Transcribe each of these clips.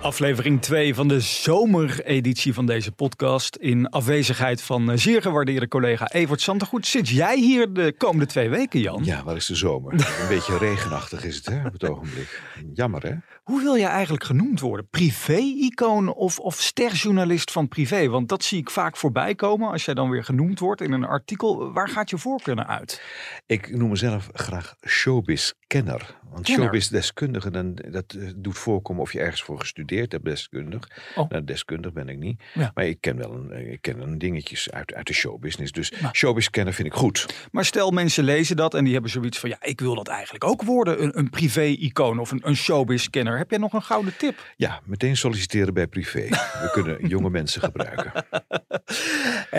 Aflevering 2 van de zomereditie van deze podcast. In afwezigheid van eh, zeer gewaardeerde collega Evert Santegoed. Zit jij hier de komende twee weken, Jan? Ja, waar is de zomer? Een beetje regenachtig is het hè, op het ogenblik. Jammer hè? Hoe wil jij eigenlijk genoemd worden? Privé-icoon of, of sterjournalist van privé? Want dat zie ik vaak voorbij komen als jij dan weer genoemd wordt in een artikel. Waar gaat je voorkeur uit? Ik noem mezelf graag showbiz-kenner. Want Kenner. showbiz-deskundige, dat eh, doet voorkomen of je ergens voor gestudeerd hebt, deskundig. Oh. Nou, deskundig ben ik niet. Ja. Maar ik ken wel een, eh, ik ken een dingetjes uit, uit de showbusiness. Dus Maar- showbiz-kenner vind ik goed. Maar stel mensen lezen dat en die hebben zoiets van ja, ik wil dat eigenlijk ook worden. Een, een privé-icoon of een, een showbiz-kenner. Heb jij nog een gouden tip? Ja, meteen solliciteren bij privé. We kunnen jonge mensen gebruiken.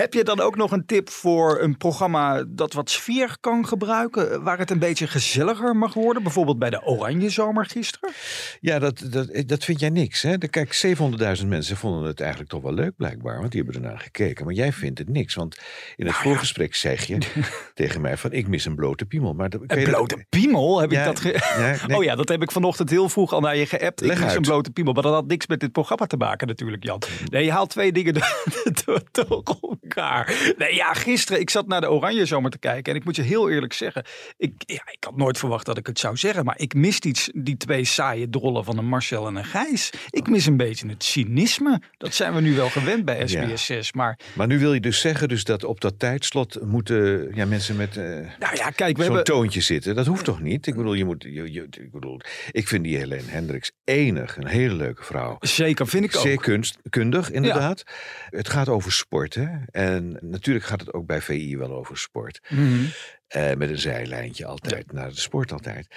Heb je dan ook nog een tip voor een programma dat wat sfeer kan gebruiken? Waar het een beetje gezelliger mag worden? Bijvoorbeeld bij de Oranje Zomer gisteren? Ja, dat, dat, dat vind jij niks. Hè? Kijk, 700.000 mensen vonden het eigenlijk toch wel leuk blijkbaar. Want die hebben ernaar gekeken. Maar jij vindt het niks. Want in Nou het voorgesprek zeg je tegen mij van ik mis een blote piemel. Maar dat- Een dat- blote piemel? Heb ik dat ge- ja, nee. Oh ja, dat heb ik vanochtend heel vroeg al naar je geappt. Ik Leg mis een blote piemel. Maar dat had niks met dit programma te maken natuurlijk, Jan. Nee, je haalt twee dingen door, door, door elkaar. Nee, ja, gisteren, ik zat naar de Oranje Zomer te kijken. En ik moet je heel eerlijk zeggen, ik, ja, ik had nooit verwacht dat ik het zou zeggen. Maar ik mis iets, die twee saaie drollen van een Marcel en een Gijs. Ik mis een beetje het cynisme. Dat zijn we nu wel gewend bij SBS 6. Maar Maar nu wil je dus zeggen dus dat op dat tijdslot moeten ja, mensen met eh, nou ja, kijk, we zo'n hebben... toontje zitten. Dat hoeft toch niet? Ik bedoel, je moet, je, je- ik bedoel, ik vind die Helene Hendricks enig, een hele leuke vrouw. Zeker, vind ik ook. Zeer kunstkundig, inderdaad. Het gaat over sport, hè? En natuurlijk gaat het ook bij VI wel over sport. Mhm. Eh, met een zijlijntje altijd, naar de sport altijd.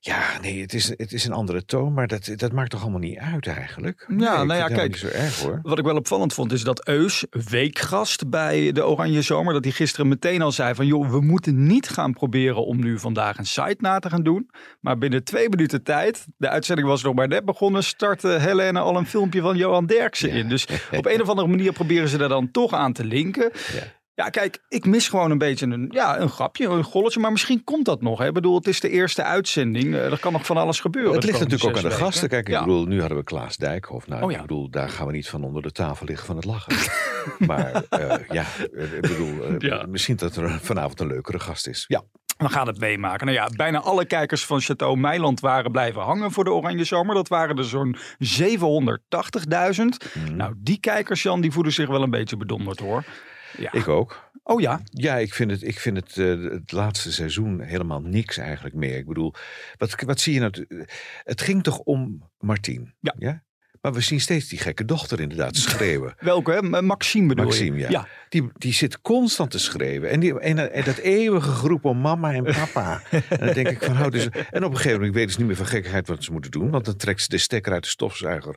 Ja, nee, het is, het is een andere toon, maar dat, dat maakt toch allemaal niet uit eigenlijk? Nee, nou ja, kijk. niet zo erg hoor. Wat ik wel opvallend vond is dat Eus, weekgast bij de Oranje Zomer, dat hij gisteren meteen al zei van joh, we moeten niet gaan proberen om nu vandaag een site na te gaan doen. Maar binnen twee minuten tijd, de uitzending was nog maar net begonnen, startte Helene al een filmpje van Johan Derksen in. Dus op een of andere manier proberen ze daar dan toch aan te linken. Ja. Ja, kijk, ik mis gewoon een beetje een, ja, een grapje, een golletje. Maar misschien komt dat nog. Hè. Ik bedoel, het is de eerste uitzending. Eh, Er kan nog van alles gebeuren. Het ligt natuurlijk ook aan de gasten. Kijk, ik Ja. bedoel, nu hadden we Klaas Dijkhoff. Nou, Oh ja. ik bedoel, daar gaan we niet van onder de tafel liggen van het lachen. maar eh, ja, eh, ik bedoel, Ja. misschien dat er vanavond een leukere gast is. Ja, We gaan het meemaken. Nou ja, bijna alle kijkers van Chateau Meiland waren blijven hangen voor de Oranje Zomer. Dat waren er zo'n 780.000. Mhm. Nou, die kijkers, Jan, die voelen zich wel een beetje bedonderd hoor. Ja. ik ook. Oh ja, Ja, ik vind het, ik vind het, eh, het laatste seizoen helemaal niks eigenlijk meer. Ik bedoel, wat, wat zie je nou? Het ging toch om Martien? Ja. Maar we zien steeds die gekke dochter inderdaad schreeuwen. welke? Maxime bedoel Maxime, je? ja. Die, die zit constant te schreeuwen. En, die, en, en dat eeuwige geroep om mama en papa. en dan denk ik van, hou dus... En op een gegeven moment weten ze niet meer van gekkigheid wat ze moeten doen. Want dan trekt ze de stekker uit de stofzuiger.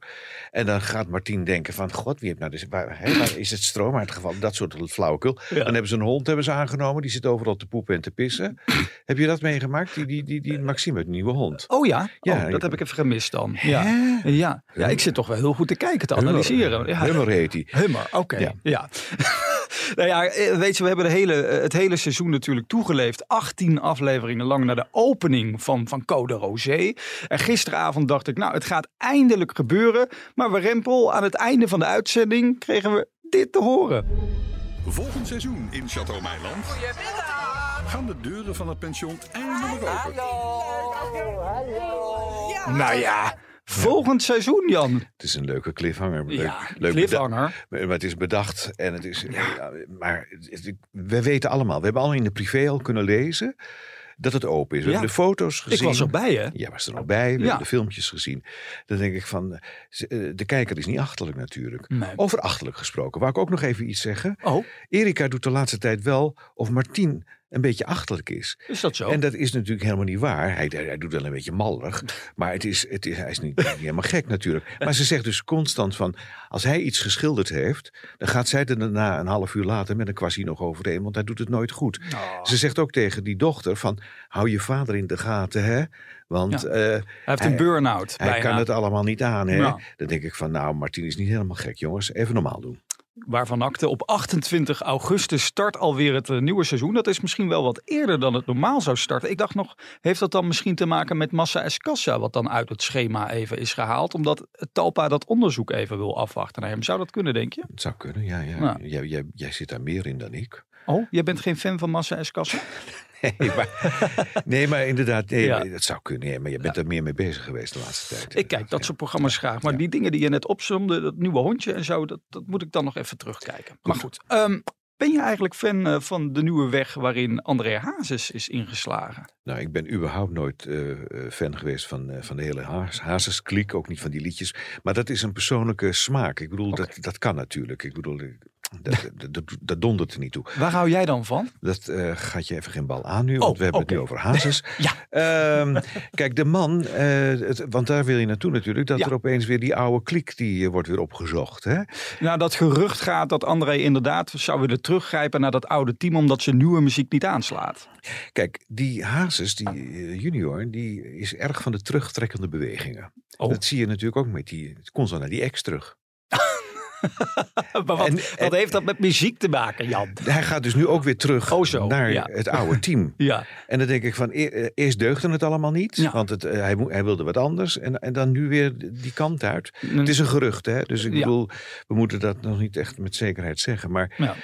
En dan gaat Martien denken van, god, wie heeft nou... Dus, waar, waar is het stroom uitgevallen? Dat soort flauwekul. Dan hebben ze een hond hebben ze aangenomen. Die zit overal te poepen en te pissen. Heb je dat meegemaakt? Die, die, die, die Maxime, het nieuwe hond. Oh ja? Ja, oh, dat heb ik even gemist dan. Ja. Ja. ja, ik zit toch wel heel goed te kijken, te analyseren. Ja. Hummer heet hij. Hummer, oké. Ja. Ja. nou ja, eh, weet je, we hebben de hele, eh, het hele seizoen natuurlijk toegeleefd. 18 afleveringen lang naar de opening van, van Code Rosé. En gisteravond dacht ik, nou, het gaat eindelijk gebeuren. Maar we rempel, aan het einde van de uitzending kregen we dit te horen. Volgend seizoen in Chateau Meiland gaan de deuren van het pension eindelijk open. Nou ja, volgend seizoen, Jan. Het is een leuke cliffhanger. Leuk, Ja, leuk cliffhanger. Maar het is bedacht en het is. ja, maar het- we weten allemaal, we hebben allemaal in de privé al kunnen lezen dat het open is. We Ja. hebben de foto's gezien. Ik was erbij, hè? Ja, was er nog bij. We Ja. hebben de filmpjes gezien. Dan denk ik van, eh, de kijker is niet achterlijk natuurlijk. Nee. Over achterlijk gesproken, wou ik ook nog even iets zeggen. Oh, Erika doet de laatste tijd wel of Martien een beetje achterlijk is. Is dat zo? En dat is natuurlijk helemaal niet waar. Hij, hij, doet wel een beetje mallerig. Maar het is, het is, hij is niet, niet helemaal gek natuurlijk. Maar ze zegt dus constant van... als hij iets geschilderd heeft... dan gaat zij er daarna een half uur later met een kwassie nog overheen. Want hij doet het nooit goed. Oh. Ze zegt ook tegen die dochter van... hou je vader in de gaten, hè? Want Ja. eh, Hij heeft een burn-out. hij bijna. kan het allemaal niet aan, hè? Ja. Dan denk ik van, nou, Martien is niet helemaal gek, jongens. Even normaal doen. Waarvan akte op 28 augustus start alweer het eh, nieuwe seizoen. Dat is misschien wel wat eerder dan het normaal zou starten. Ik dacht nog, heeft dat dan misschien te maken met Massa Escassa, wat dan uit het schema even is gehaald, omdat Talpa dat onderzoek even wil afwachten naar hem. Zou dat kunnen, denk je? Het zou kunnen, ja. ja. Ja. Jij, jij, jij zit daar meer in dan ik. Oh, jij bent geen fan van Massa Escassa? Nee, maar, nee, maar inderdaad, nee, Ja. dat zou kunnen. ja, maar je bent er meer mee bezig geweest de laatste tijd. Ik kijk dat soort programma's graag. Maar die dingen die je net opzomde, dat nieuwe hondje en zo, dat, dat moet ik dan nog even terugkijken. Maar goed, ehm, ben je eigenlijk fan eh, van de nieuwe weg waarin André Hazes is ingeslagen? Nou, ik ben überhaupt nooit eh, eh, fan geweest van, van de hele Hazes-kliek, ook niet van die liedjes. Maar dat is een persoonlijke smaak. Ik bedoel, dat, dat kan natuurlijk. Ik bedoel, dat, dat, dat, dondert er niet toe. Waar hou jij dan van? Dat eh, gaat je even geen bal aan nu, want Oh, we hebben het nu over Hazes. Ja. Ehm, kijk, de man, eh, het, want daar wil je naartoe natuurlijk, dat Ja. er opeens weer die oude kliek, die eh, wordt weer opgezocht. Hè? Nou, dat gerucht gaat dat André inderdaad zou willen teruggrijpen naar dat oude team, omdat zijn nieuwe muziek niet aanslaat. Kijk, die Hazes, die junior, die is erg van de terugtrekkende bewegingen. Oh. Dat zie je natuurlijk ook met die, constant naar die ex terug. Maar wat, En- wat heeft dat met muziek te maken, Jan? Hij gaat dus nu ook weer terug Oh, zo, naar ja. het oude team. Ja, En dan denk ik van, e- eh, eerst deugde het allemaal niet, Ja. want het, eh, hij, hij wilde wat anders. En, en dan nu weer die kant uit. Het is een gerucht, hè? dus ik bedoel, we moeten dat nog niet echt met zekerheid zeggen. Maar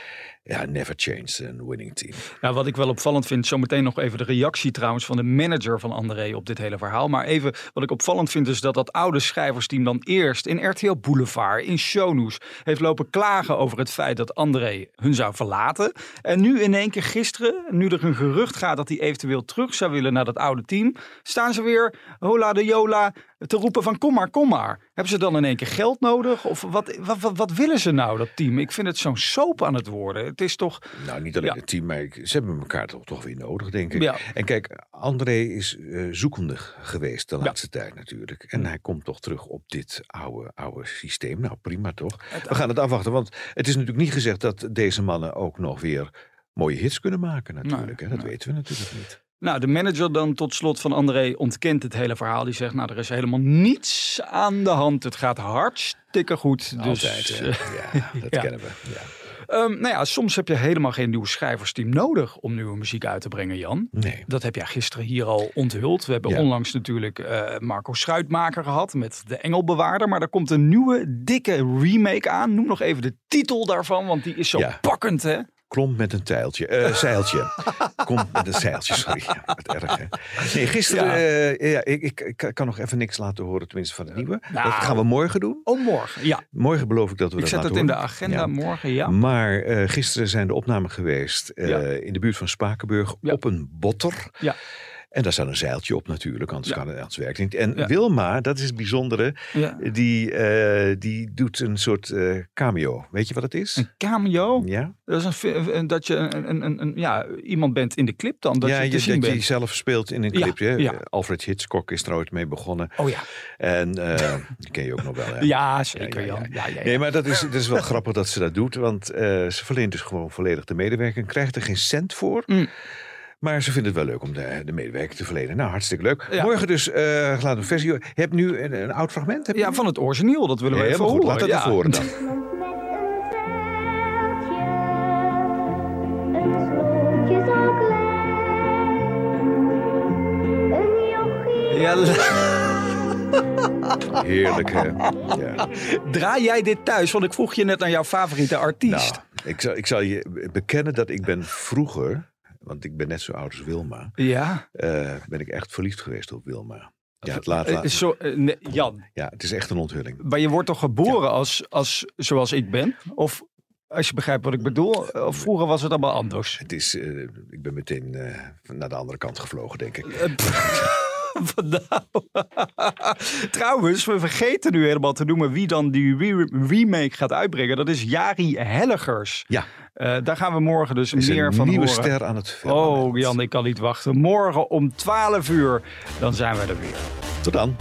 ja. never change een winning team. Nou, wat ik wel opvallend vind, zometeen nog even de reactie trouwens van de manager van André op dit hele verhaal. Maar even wat ik opvallend vind is dat dat oude schrijversteam dan eerst in RTL Boulevard, in Shownews, heeft lopen klagen over het feit dat André hun zou verlaten. En nu in één keer gisteren, nu er een gerucht gaat dat hij eventueel terug zou willen naar dat oude team, staan ze weer hola de jola te roepen van kom maar, kom maar. Hebben ze dan in één keer geld nodig? Of wat, wat, wat, wat willen ze nou, dat team? Ik vind het zo'n soap aan het worden. Het is toch... Nou, niet alleen Ja. het team, maar ik- ze hebben elkaar toch, toch weer nodig, denk ik. Ja. En kijk, André is eh, zoekende geweest de laatste tijd natuurlijk. En hij komt toch terug op dit oude, oude systeem. Nou, prima toch? We gaan het afwachten, want het is natuurlijk niet gezegd dat deze mannen ook nog weer mooie hits kunnen maken natuurlijk. Nee, hè? Dat nee. weten we natuurlijk niet. Nou, de manager dan tot slot van André ontkent het hele verhaal. Die zegt, nou, er is helemaal niets aan de hand. Het gaat hartstikke goed. Dus, Altijd, hè? eh, Ja, dat Ja. kennen we. Ja. ehm, nou ja, soms heb je helemaal geen nieuw schrijversteam nodig om nieuwe muziek uit te brengen, Jan. Nee. Dat heb jij gisteren hier al onthuld. We hebben Ja. onlangs natuurlijk eh, Marco Schuitmaker gehad met De Engelbewaarder. Maar er komt een nieuwe, dikke remake aan. Noem nog even de titel daarvan, want die is zo Ja. pakkend, hè? Klomp met een tijltje. eh zeiltje. Komt met een zeiltje, sorry. Ja, wat erg, hè? Nee, gisteren... Ja. eh, ja, ik, ik, ik kan nog even niks laten horen, tenminste van het nieuwe. Nou. Dat gaan we morgen doen. Oh, morgen. Ja, Morgen beloof ik dat we ik dat zet laten het in de agenda Ja. morgen, ja. Maar eh, gisteren zijn de opnamen geweest eh, in de buurt van Spakenburg op een botter. Ja. En daar staat een zeiltje op natuurlijk, anders, Ja. kan het, anders werkt het niet. En Ja. Wilma, dat is het bijzondere, ja. die, eh, die doet een soort eh, cameo. Weet je wat het is? Een cameo? Ja, Dat is een, dat je een, een, een, ja, iemand bent in de clip dan. Dat ja je te je, dat bent. je zelf speelt in een Ja, clipje. ja. Alfred Hitchcock is er ooit mee begonnen. Oh ja. En eh, die ken je ook nog wel. Hè? Ja, zeker Ja, ja, Jan. Nee, maar dat is, dat is wel grappig dat ze dat doet. Want eh, ze verleent dus gewoon volledig de medewerking. Krijgt er geen cent voor. Mm. Maar ze vindt het wel leuk om de, de medewerking te verlenen. Nou, hartstikke leuk. Ja. Morgen dus, eh laten we een versie. Je hebt nu een, een oud fragment? Heb? Ja, van het origineel. Dat willen we even goed, horen. laat dat ja. even horen dan. Ja, Heerlijk, hè? Ja. draai jij dit thuis? Want ik vroeg je net naar jouw favoriete artiest. Nou, ik zal, ik zal je bekennen dat ik ben vroeger... Want ik ben net zo oud als Wilma. ja. eh, ben ik echt verliefd geweest op Wilma. Ja, het, laat, Eh, laat- Zo, eh, nee, Jan, ja, het is echt een onthulling. maar je wordt toch geboren als, als zoals ik ben? Of als je begrijpt wat ik bedoel? Of vroeger was het allemaal anders? Het is, ik ben meteen naar de andere kant gevlogen, denk ik. Nou. Trouwens, we vergeten nu helemaal te noemen wie dan die re- remake gaat uitbrengen. Dat is Jari Helligers. Ja, Eh, daar gaan we morgen dus is meer een van nieuwe horen. ster aan het firmament. Oh Jan, ik kan niet wachten. Morgen om 12 uur, dan zijn we er weer. Tot dan.